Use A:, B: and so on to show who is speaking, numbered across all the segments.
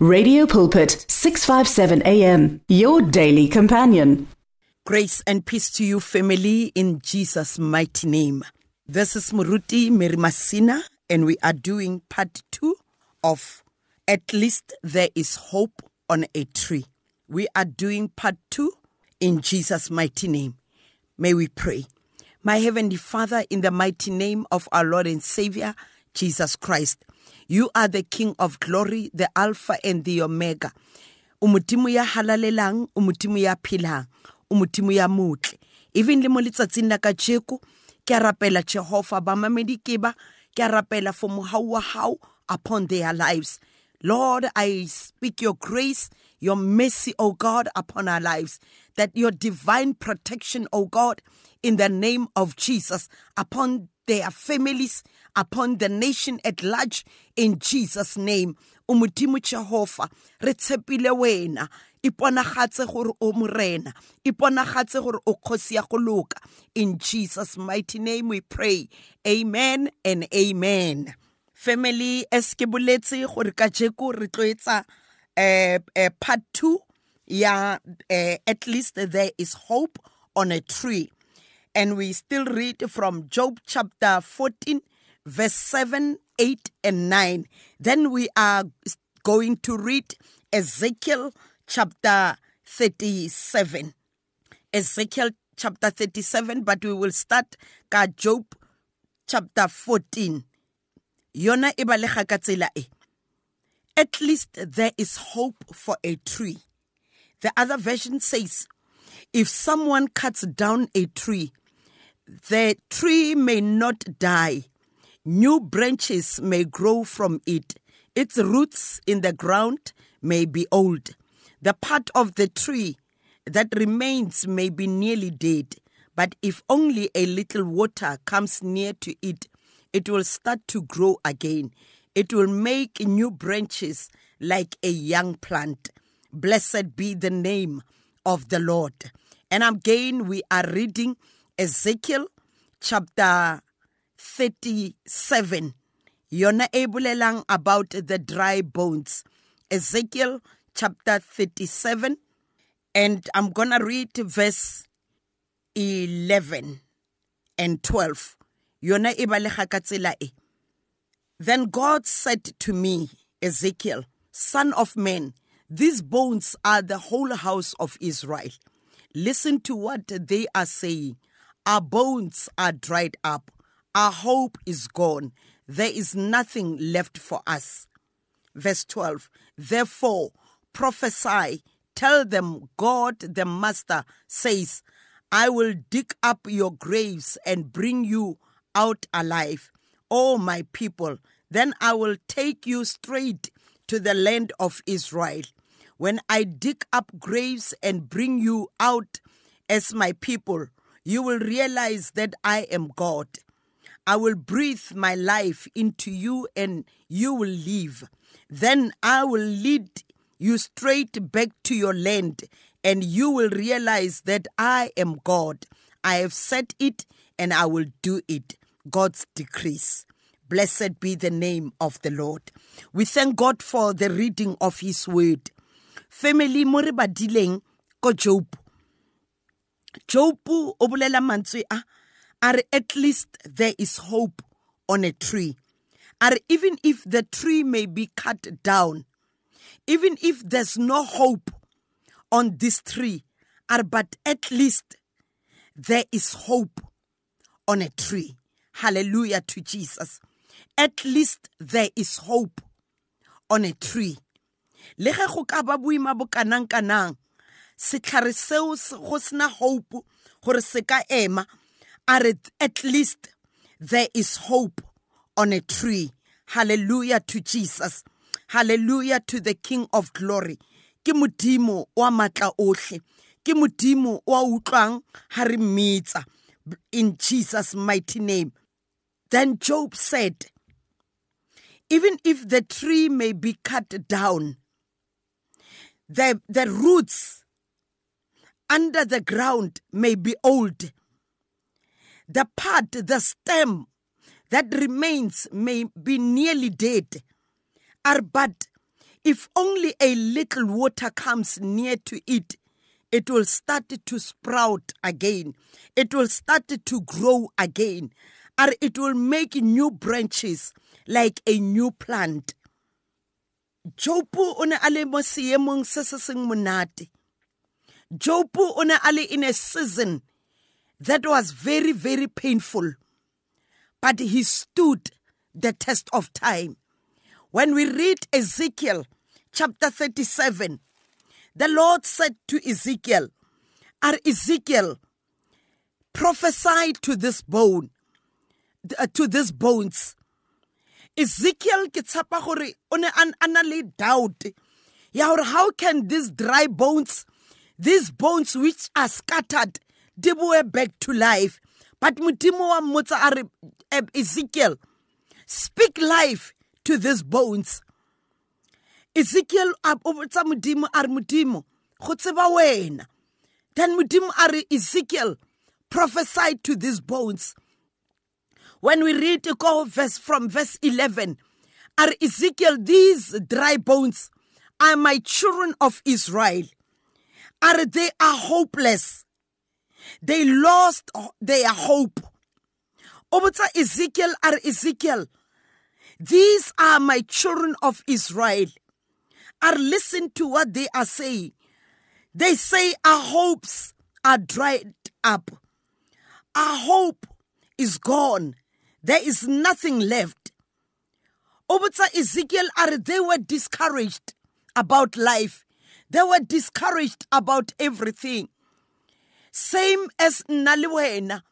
A: Radio Pulpit 657 AM your daily companion.
B: Grace and peace to you, family, in Jesus' mighty name. This is Muruti Mary Masina, and we are doing part two of At Least There is Hope on a Tree. We are doing part two in Jesus' mighty name. May we pray. My Heavenly Father, in the mighty name of our Lord and Savior, Jesus Christ, you are the King of glory, the Alpha and the Omega. Umutimu ya halalelang, umutimu ya philang, umutimu ya mutle. Even le mo letsatsing la kajeko, ke a rapela Jehova ke ba, ke a rapela for wa upon their lives. Lord, I speak your grace, your mercy, O God, upon our lives, that your divine protection, O God, in the name of Jesus, upon their families, upon the nation at large, in Jesus' name. umodimo jehova re tshepile wena. Iponagatse gore o morena. Iponagatse gore o kgosi ya go in jesus mighty name we pray. Amen and amen. Family as ke boletse gore ka jeko re tlo etsa uh, uh, part 2 ya uh, at least there is hope on a tree. And we still read from job chapter 14 verse 7 8 and 9 then we are going to read ezekiel chapter 37 ezekiel chapter 37 but we will start ka job chapter 14 yona e balega e. At least there is hope for a tree. The other version says if someone cuts down a tree the tree may not die new branches may grow from it its roots in the ground may be old the part of the tree that remains may be nearly dead but if only a little water comes near to it it will start to grow again. It will make new branches like a young plant. Blessed be the name of the Lord. And again, we are reading Ezekiel chapter 37. Yona ebulelang about the dry bones. Ezekiel chapter 37. And I'm to read verse 11 and 12. yona e balega ka tsela e then god said to me ezekiel son of man these bones are the whole house of israel listen to what they are saying our bones are dried up our hope is gone there is nothing left for us verse 12 therefore prophesy tell them god the master says i will dig up your graves and bring you out alive, O my people, then I will take you straight to the land of Israel. When I dig up graves and bring you out as my people, you will realize that I am God. I will breathe my life into you and you will live. Then I will lead you straight back to your land and you will realize that I am God. I have said it and I will do it. God's decrees. Blessed be the name of the Lord. We thank God for the reading of His word. Family mo ko Job. Job o bolela mantswe a are at least there is hope on a tree. Are even if the tree may be cut down, even if there's no hope on this tree, are but at least there is hope on a tree. Hallelujah to Jesus. At least there is hope on a tree. Le ge go ka ba boima bo kanang kanang setlhare seo go sena hope gore se ka ema are at least there is hope on a tree. Hallelujah to jesus. Hallelujah to the king of glory. Ke modimo wa matla otlhe ke modimo wa utlwang ha re in jesus mighty name. Then Job said, Even if the tree may be cut down, the, the roots under the ground may be old. The part, the stem that remains may be nearly dead. Are but if only a little water comes near to it, it will start to sprout again. It will start to grow again. Or it will make new branches like a new plant. Jobu o ne a le mo seemong se se seng monate. Jobu o ne a le in a season that was very, very painful. But he stood the test of time. When we read Ezekiel chapter 37, the Lord said to Ezekiel, Are Ezekiel, prophesy to this bone, uh, to these bones. Ezekiel ke tsapa gore o le doubt how can these dry bones these bones which are scattered di boe back to life but modimo wa mmotsa a re eh, ezekiel speak life to these bones ezekiel o botsa modimo a re go tseba wena then modimo a re ezekiel prophesy to these bones when we read go verse from verse 11, are Ezekiel, these dry bones are my children of Israel. Are they are hopeless? They lost their hope. Obutsa Ezekiel are Ezekiel. These are my children of Israel. Are listen to what they are saying. They say our hopes are dried up. Our hope is gone. There is nothing left. Obutsa Ezekiel are they were discouraged about life. They were discouraged about everything. Same as nna le wena.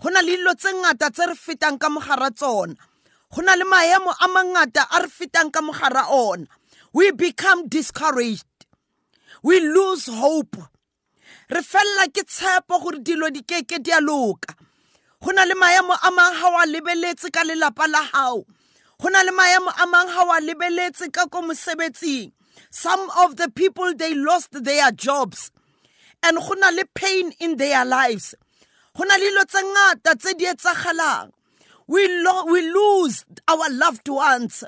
B: Go na le dilo tse ngata tse re fetang ka mogara tsona. Go na le maemo a mangata a re fetang ka mogara ona. We become discouraged. We lose hope. Re fella ke tshepo gore dilo di keke di a loka. go na le maemo a mang ga wa lebeletse ka lelapa la gago go na le maemo a mang ga wa lebeletse ka ko mosebetsing some of the people they lost their jobs and go na le pain in their lives. Go na le dilo tse ngata we, lo we lose our loved ones.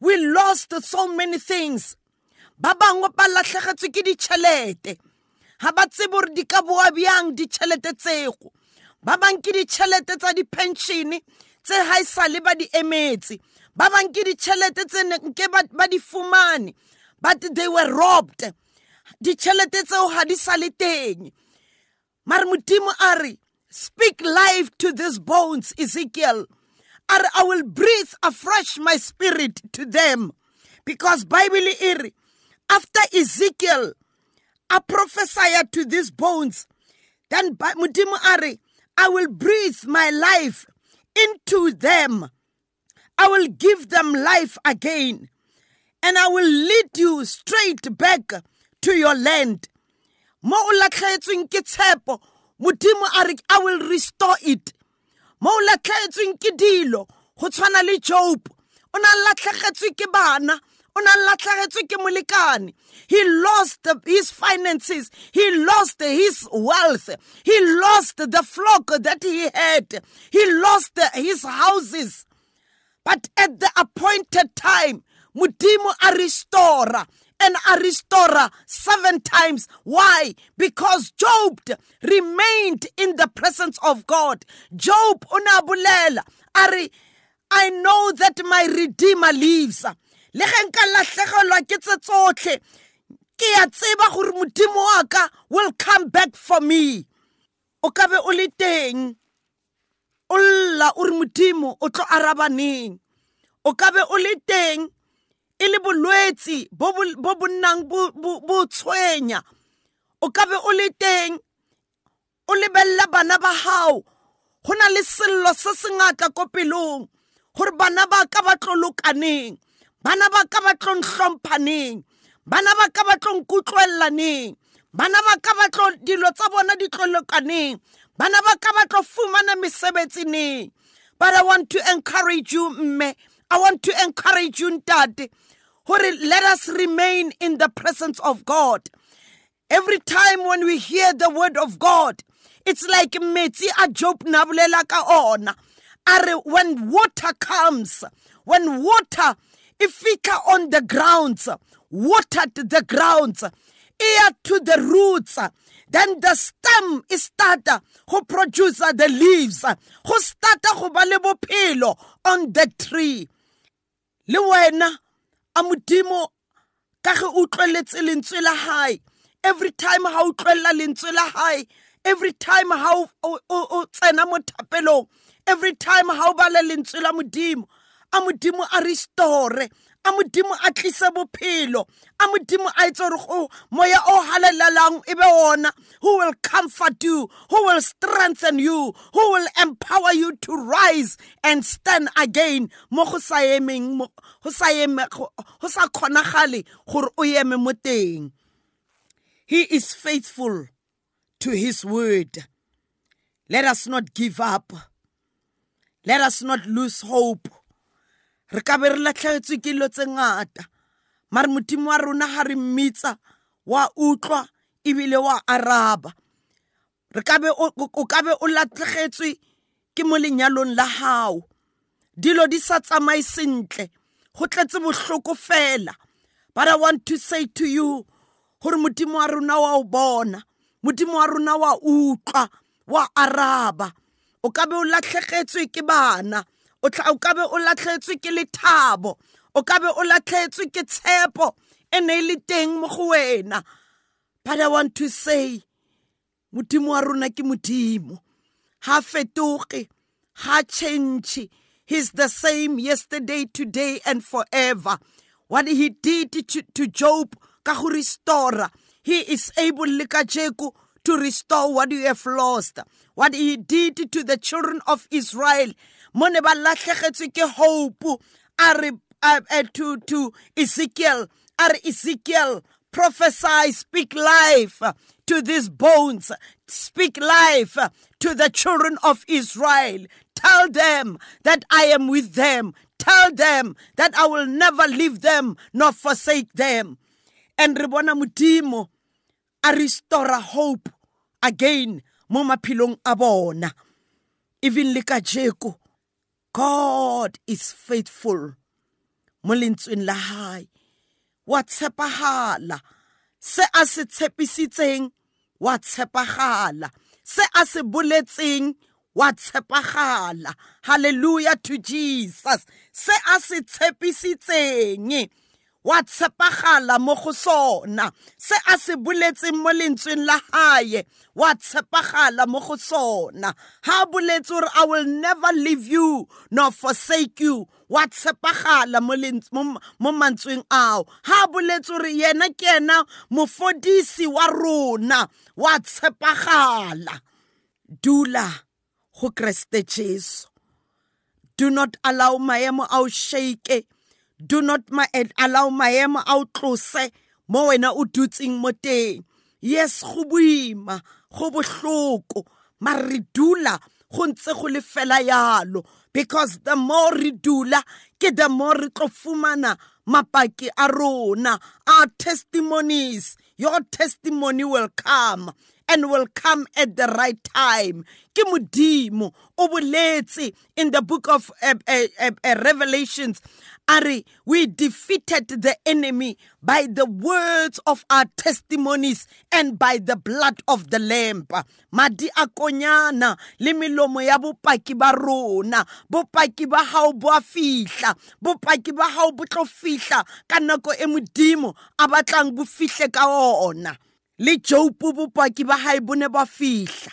B: We lost so many things. Ba bangwe ba latlhegetswe ke ditšhelete. Ga ba tsebe gore di ka boa bjang ditšhelete tsego ba bang ke ditšhelete tsa di-pensione tse ga e sale ba di emetse. Ba bang ke ditšhelete tse nke ba di fumane. But they were robbed ditšhelete tseo ga di sale teng mare modimo a re speak life to these bones ezekiel a re i will breathe afresh my spirit to them because bible e re after ezekiel a prophesy to these bones then modimo a re I will breathe my life into them. I will give them life again. And I will lead you straight back to your land. Mo o latlhetsweng ke tshepo, modimo a re I will restore it. Mo o latlhetsweng ke dilo, go tshwana le Job. O na latlhegetswe ke bana, o na latlhegetswe ke molekane he lost his finances. He lost his wealth. He lost the flock that he had. He lost his houses. But at the appointed time, Mudimu a restorer and a restorer seven times. Why? Because Job remained in the presence of God. Job unabulela ari I know that my redeemer lives. le ge nka latlhegelwa ke tse tsotlhe tseba will come back for me o ka be o le teng o lla o e le bolwetsi bo bo nnang bo tshwenya. O ka o le teng o lebelela bana ba gago go na le sello se se ngata ko pelong gore bana ba ka ba tlo bana ba ka ba tlo bana ba ka ba tlo bana ba ka ba tlo dilo tsa bona di tlo lokaneng bana ba ka ba tlo fumana mesebetsi neng. But i want to encourage you mme i want to encourage you ntate let us remain in the presence of god. Every time when we hear the word of god it's like metsi a job na bolela ka ona. Are when water comes when water ifika on the grounds watered the grounds ear to the roots then the stem is starta who produce the leaves who starta go ba le bophelo on the tree. Le wena a modimo ka ge utlweletse lentswe la hae. Every time ha o tlwella lentswe la hae every time ha o tsena mo thapelong every time ha o bala lentswe la modimo a modimo a restore a modimo a tlise bophelo a modimo a etse gore go moya o halelelang e be ona who will comfort you who will strengthen you who will empower you and stand again. Mo go go go sa kgonagale gore o he is faithful to his word. Let us not give up. Let us not lose hope. Re ka be re ke wa rona re mmitsa wa utlwa wa araba. Re ka be o ka be o ke mo lenyalong la gago dilo di sa tsamaye sentle go tletse bohloko fela. But i want to say to you gore modimo wa rona wa o bona modimo wa rona wa utlwa wa araba. O ka be o latlhegetswe ke bana o tla o kabe o latlhetswe ke lethabo o kabe o latlhetswe ke tshepo e ne e le teng mo go wena. But i want to say modimo wa rona ke modimo ha fetoge ha change he's the same yesterday today and forever. What he did to, to job ka go restore he is able le ka jeku to restore what you have lost. What he did to the children of israel mo ne ba ke hope. A re to to Ezekiel a re Ezekiel prophesy speak life to these bones. Speak life to the children of Israel. Tell them that I am with them. Tell them that I will never leave them nor forsake them. And re bona modimo a restore hope again mo maphelong a bona. Even le ka jeko God is faithful mo lentsweng la wa tshepahala. Se a se tshepisitseng wa tshepagala se a se boletseng wa tshepagala hallelujah to jesus. Se a se tshepisitseng wa tshepagala mo go sona. Se a se boletseng mo lentsweng la hae wa tshepagala mo go sona. Ha boletse gore i will never leave you nor forsake you. Wa tshepagala mo mantsweng ao. Ha boletse gore yena ke ena mofodisi wa rona. Wa tshepagala. Dula go kreste jesu. Do not allow maemo a o shake do not ma allow maemo a o tlose mo wena o dutseng mo teng. Yes go boima go bohloko. Mare re dula go ntse go le fela yalo. Because the more re dula ke the more re tlo fumana mapaki a rona. Our testimonies your testimony will come and will come at the right time. Ke modimo o boletse in the book of uh, uh, uh, revelations. Are we defeated the enemy by the words of our testimonies and by the blood of the lamb. Madi a konyana le melomo ya bopaki ba rona. Bopaki ba hao bo a fihla. Bopaki ba hao bo tlo ka nako e modimo a batlang bo ka ona le jobu bopaki ba hae bo ne ba fihla.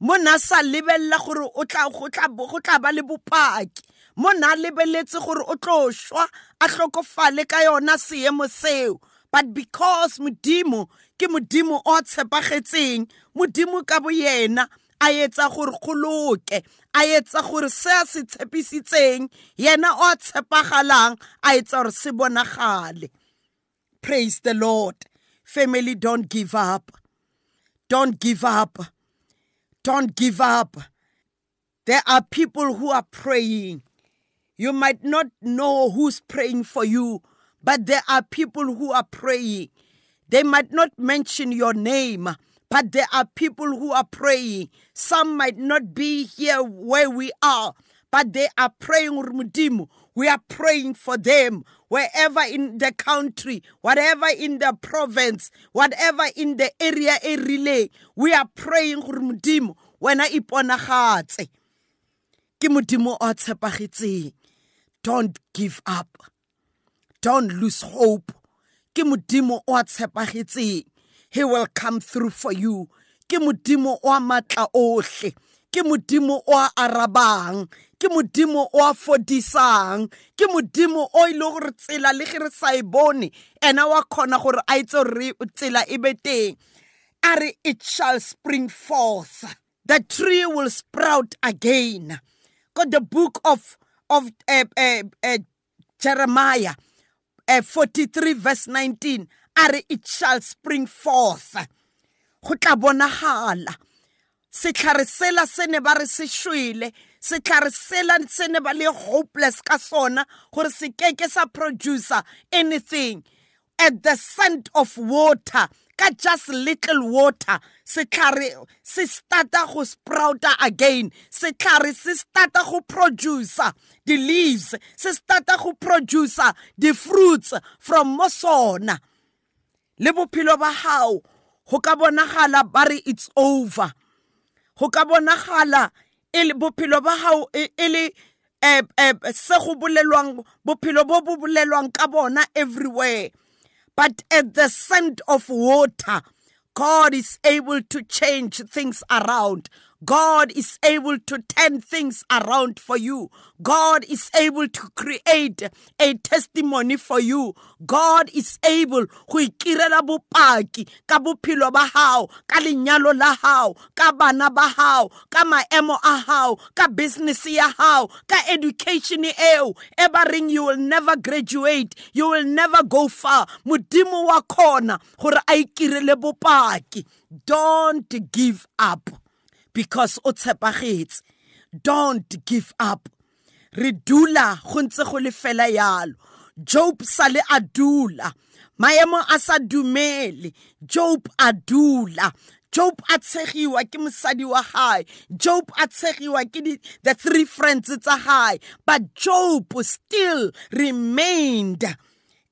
B: Mo na sa lebella gore go tla ba le bopaki. Mo na lebeletse gore o tlo shwa a hlokofale ka yona seemo seo. But because modimo ke modimo o tshepagetseng modimo ka bo yena a etsa gore kgoloke a etsa gore se a se tshepisitseng yena o tshepagalang a etsa gore se bonagale. Praise the lord family don't give up don't give up don't give up there are people who are praying you might not know who's praying for you, but there are people who are praying. They might not mention your name, but there are people who are praying. Some might not be here where we are, but they are praying, Mudimu. We are praying for them. Wherever in the country, whatever in the province, whatever in the area a relay. We are praying gore modimo wena iponagatse ke modimo o tshepagetseng. Don't give up. Don't lose hope. Ke modimo he will come through for you. Ke modimo o matla ohle. Ke o arabang ke modimo o a fodisang. Ke modimo o ile gore tsela le ge re sa e bone ena wa kgona gore a itse gore tsela e be teng. A it shall spring forth. The tree will sprout again. Got the book of of uh, uh, uh, jeremiah uh, 43 verse 19 a re it shall spring forth. Go tla bonagala setlhare sela se ne ba re se shwele setlhare sela se ne ba le hopeless ka sona gore se keke sa producer anything. At the scent of water ka just little water setlhare se starta go sprouta again. Setlhare se starta go producer the leaves se starta go producer the fruits from mo sona. Le bophelo ba hao go ka bonagala ba re it's over. Go ka bonagala e le bophelo ba gago e le um se go bolelwang bophelo bo bo bolelwang ka bona everywhere. But at the scent of water god is able to change things around God is able to turn things around for you. God is able to create a testimony for you. God is able go ikirela bopaki ka bophelo ba hao ka lenyalo la hao ka bana ba hao ka maemo a hao ka business ya hao ka education eo e ba you will never graduate you will never go far modimo wa khona gore a ikirele bopaki don't give up because o tshepagetse. Don't give up. Re dula go ntse go le fela yalo. Job sa le a dula. Maemo a sa dumele. Job a dula. Job a tshegiwa ke mosadi wa gae job a tshegiwa ke the three friends tsa gae but job still remained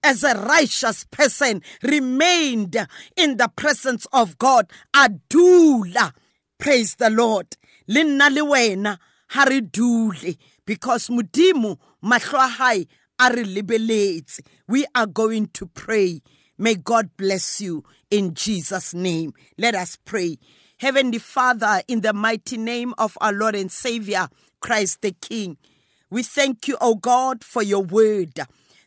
B: as a righteous person remained in the presence of god adula praise the lord. Le nna le wena ha re dule because modimo mahlo a hae a re lebeletse. We are going to pray. May god bless you in jesus name. Let us pray. Heavenly father in the mighty name of our lord and savior christ the king we thank you o god for your word.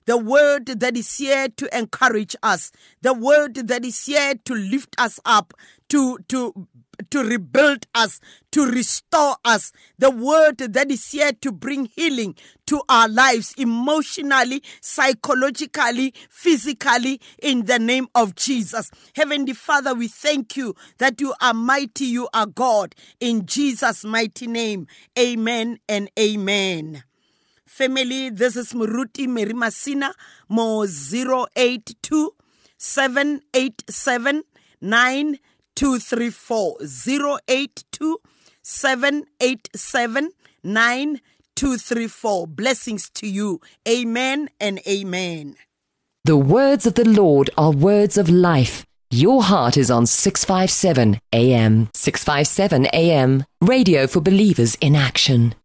B: The word that is here to encourage us, the word that is here to lift us up, to, to to rebuild us, to restore us. The word that is here to bring healing to our lives emotionally, psychologically, physically, in the name of Jesus. Heavenly Father, we thank you that you are mighty, you are God. In Jesus' mighty name, amen and amen. Family, this is Muruti Mary Masina, mo 082 787 234 082 787 9234. Blessings to you. Amen and amen.
C: The words of the Lord are words of life. Your heart is on 657 AM. 657 AM. Radio for believers in action.